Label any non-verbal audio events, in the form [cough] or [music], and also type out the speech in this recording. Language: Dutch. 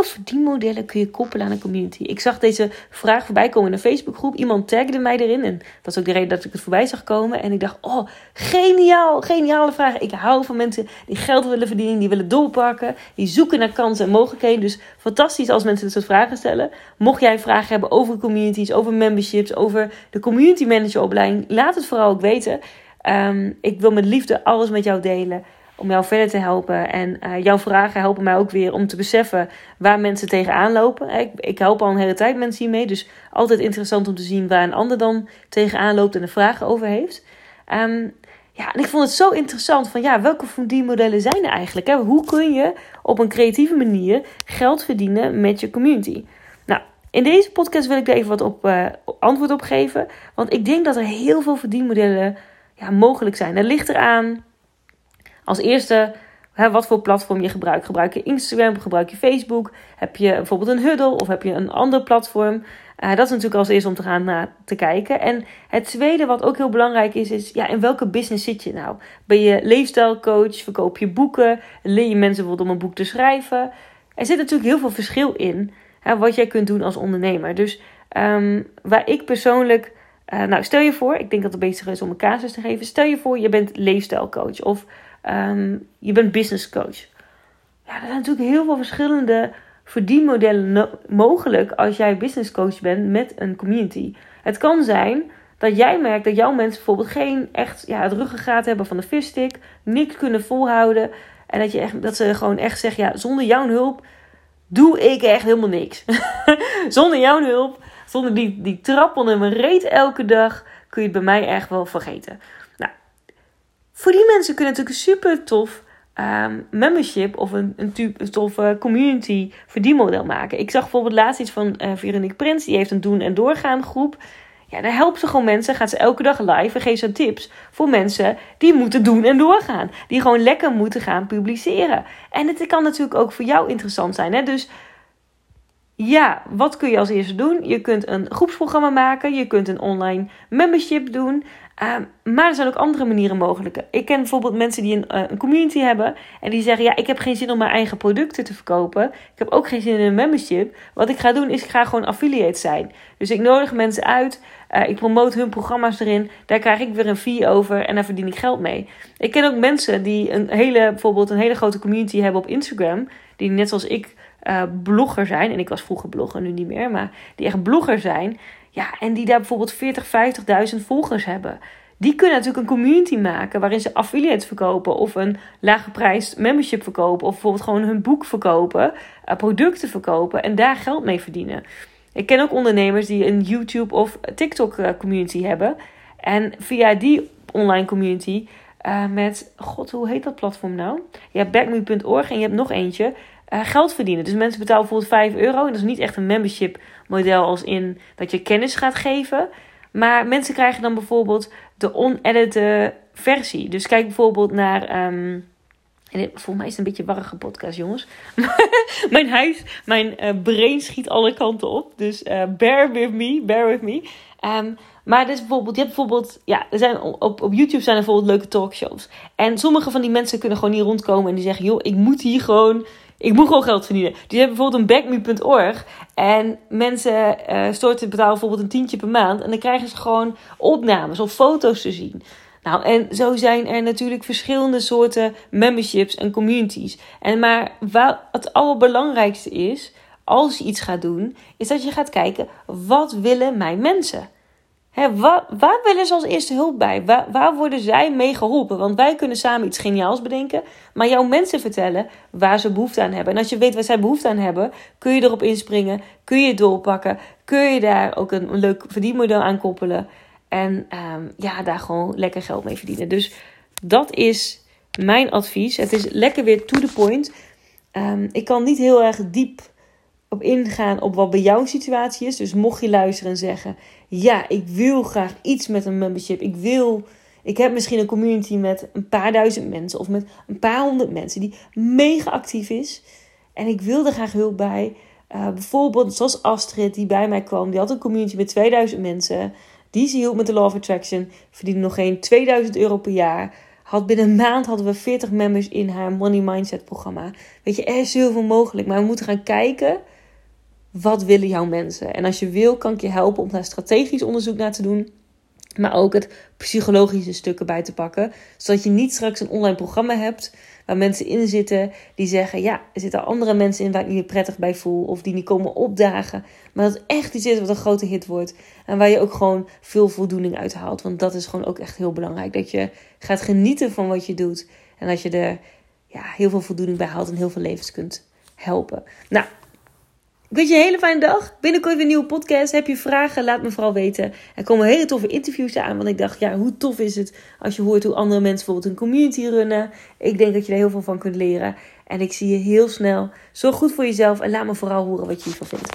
welke verdienmodellen kun je koppelen aan een community? Ik zag deze vraag voorbij komen in een Facebookgroep. Iemand tagde mij erin. En dat is ook de reden dat ik het voorbij zag komen. En ik dacht, oh, geniaal, geniale vraag. Ik hou van mensen die geld willen verdienen, die willen doorpakken. Die zoeken naar kansen en mogelijkheden. Dus fantastisch als mensen dit soort vragen stellen. Mocht jij vragen hebben over communities, over memberships, over de community manager opleiding. Laat het vooral ook weten. Ehm, ik wil met liefde alles met jou delen om jou verder te helpen. En uh, jouw vragen helpen mij ook weer om te beseffen waar mensen tegenaan lopen. Ik, ik help al een hele tijd mensen hiermee. Dus altijd interessant om te zien waar een ander dan tegenaan loopt en er vragen over heeft. Um, ja, en ik vond het zo interessant van ja, welke modellen zijn er eigenlijk? Hoe kun je op een creatieve manier geld verdienen met je community? Nou, in deze podcast wil ik er even wat op uh, antwoord op geven. Want ik denk dat er heel veel verdienmodellen ja, mogelijk zijn. Dat ligt eraan als eerste, hè, wat voor platform je gebruikt. Gebruik je Instagram, gebruik je Facebook? Heb je bijvoorbeeld een Huddle of heb je een ander platform? Uh, dat is natuurlijk als eerste om te gaan naar te kijken. En het tweede, wat ook heel belangrijk is, is ja, in welke business zit je nou? Ben je leefstijlcoach? Verkoop je boeken? Leer je mensen bijvoorbeeld om een boek te schrijven? Er zit natuurlijk heel veel verschil in hè, wat jij kunt doen als ondernemer. Dus um, waar ik persoonlijk. Uh, nou, stel je voor, ik denk dat het beter is om een casus te geven. Stel je voor, je bent leefstijlcoach of Ehm, je bent business coach. Ja, er zijn natuurlijk heel veel verschillende verdienmodellen mogelijk als jij business coach bent met een community. Het kan zijn dat jij merkt dat jouw mensen bijvoorbeeld geen echt ja, het ruggengraat hebben van de visstick, niks kunnen volhouden. En dat, je echt, dat ze gewoon echt zeggen, ja, zonder jouw hulp doe ik echt helemaal niks. [laughs] zonder jouw hulp, zonder die, die trap onder mijn reet elke dag, kun je het bij mij echt wel vergeten. Voor die mensen kunnen natuurlijk een super tof um, membership of een, een, een toffe community verdienmodel maken. Ik zag bijvoorbeeld laatst iets van uh, Veronique Prins. Die heeft een doen en doorgaan groep. Ja, daar helpt ze gewoon mensen. Gaat ze elke dag live en geeft ze tips voor mensen die moeten doen en doorgaan. Die gewoon lekker moeten gaan publiceren. En het kan natuurlijk ook voor jou interessant zijn. Hè? Dus ja, wat kun je als eerste doen? Je kunt een groepsprogramma maken. Je kunt een online membership doen. Ehm, maar er zijn ook andere manieren mogelijk. Ik ken bijvoorbeeld mensen die een, uh, een, community hebben en die zeggen: Ja, ik heb geen zin om mijn eigen producten te verkopen. Ik heb ook geen zin in een membership. Wat ik ga doen is: ik ga gewoon affiliate zijn. Dus ik nodig mensen uit, uh, ik promote hun programma's erin. Daar krijg ik weer een fee over en daar verdien ik geld mee. Ik ken ook mensen die een hele, bijvoorbeeld een hele grote community hebben op Instagram, die net zoals ik uh, blogger zijn. En ik was vroeger blogger, nu niet meer, maar die echt blogger zijn. Ja, en die daar bijvoorbeeld 40, 50.000 volgers hebben. Die kunnen natuurlijk een community maken waarin ze affiliates verkopen of een lage prijs membership verkopen of bijvoorbeeld gewoon hun boek verkopen, uh, producten verkopen en daar geld mee verdienen. Ik ken ook ondernemers die een YouTube of TikTok uh, community hebben en via die online community met, god, hoe heet dat platform nou? Je hebt backme.org en je hebt nog eentje. Uh, geld verdienen. Dus mensen betalen bijvoorbeeld 5 euro. En dat is niet echt een membership model als in dat je kennis gaat geven. Maar mensen krijgen dan bijvoorbeeld de onedited versie. Dus kijk bijvoorbeeld naar. Um, volgens mij is het een beetje een warrige podcast, jongens. [laughs] mijn huis, mijn uh, brain schiet alle kanten op. Dus uh, bear with me, bear with me. Um, maar dus bijvoorbeeld, je hebt bijvoorbeeld, ja, er zijn op, op YouTube zijn er bijvoorbeeld leuke talkshows. En sommige van die mensen kunnen gewoon niet rondkomen en die zeggen, joh, ik moet hier gewoon ik moet gewoon geld verdienen. Die hebben bijvoorbeeld een backme.org. En mensen uh, storten betalen bijvoorbeeld een tientje per maand. En dan krijgen ze gewoon opnames of foto's te zien. Nou, en zo zijn er natuurlijk verschillende soorten memberships en communities. En maar wat het allerbelangrijkste is, als je iets gaat doen, is dat je gaat kijken, wat willen mijn mensen? Waar, waar, willen ze als eerste hulp bij? Waar, waar, worden zij mee geholpen? Want wij kunnen samen iets geniaals bedenken, maar jouw mensen vertellen waar ze behoefte aan hebben. En als je weet waar zij behoefte aan hebben, kun je erop inspringen, kun je het doorpakken, kun je daar ook een, leuk verdienmodel aan koppelen. En ehm, ja, daar gewoon lekker geld mee verdienen. Dus dat is mijn advies. Het is lekker weer to the point. Um, ik kan niet heel erg diep op ingaan op wat bij jouw situatie is. Dus mocht je luisteren en zeggen: Ja, ik wil graag iets met een membership. Ik wil. Ik heb misschien een community met een paar duizend mensen of met een paar honderd mensen die mega actief is. En ik wil er graag hulp bij. Uh, bijvoorbeeld zoals Astrid die bij mij kwam. Die had een community met 2000 mensen. Die ze hielp met de Law of Attraction. Verdiende nog geen 2000 euro per jaar had binnen een maand hadden we 40 members in haar Money Mindset programma. Weet je, er is zoveel mogelijk. Maar we moeten gaan kijken, wat willen jouw mensen? En als je wil, kan ik je helpen om daar strategisch onderzoek naar te doen. Maar ook het psychologische stukken bij te pakken. Zodat je niet straks een online programma hebt waar mensen in zitten die zeggen: Ja, er zitten andere mensen in waar ik niet meer prettig bij voel. Of die niet komen opdagen. Maar dat echt iets is wat een grote hit wordt. En waar je ook gewoon veel voldoening uit haalt. Want dat is gewoon ook echt heel belangrijk. Dat je gaat genieten van wat je doet. En dat je er ja, heel veel voldoening bij haalt en heel veel levens kunt helpen. Nou, ik wens je een hele fijne dag. Binnenkort weer een nieuwe podcast. Heb je vragen? Laat me vooral weten. Er komen hele toffe interviews aan. Want ik dacht, ja, hoe tof is het als je hoort hoe andere mensen bijvoorbeeld een community runnen. Ik denk dat je er heel veel van kunt leren. En ik zie je heel snel. Zorg goed voor jezelf en laat me vooral horen wat je hiervan vindt.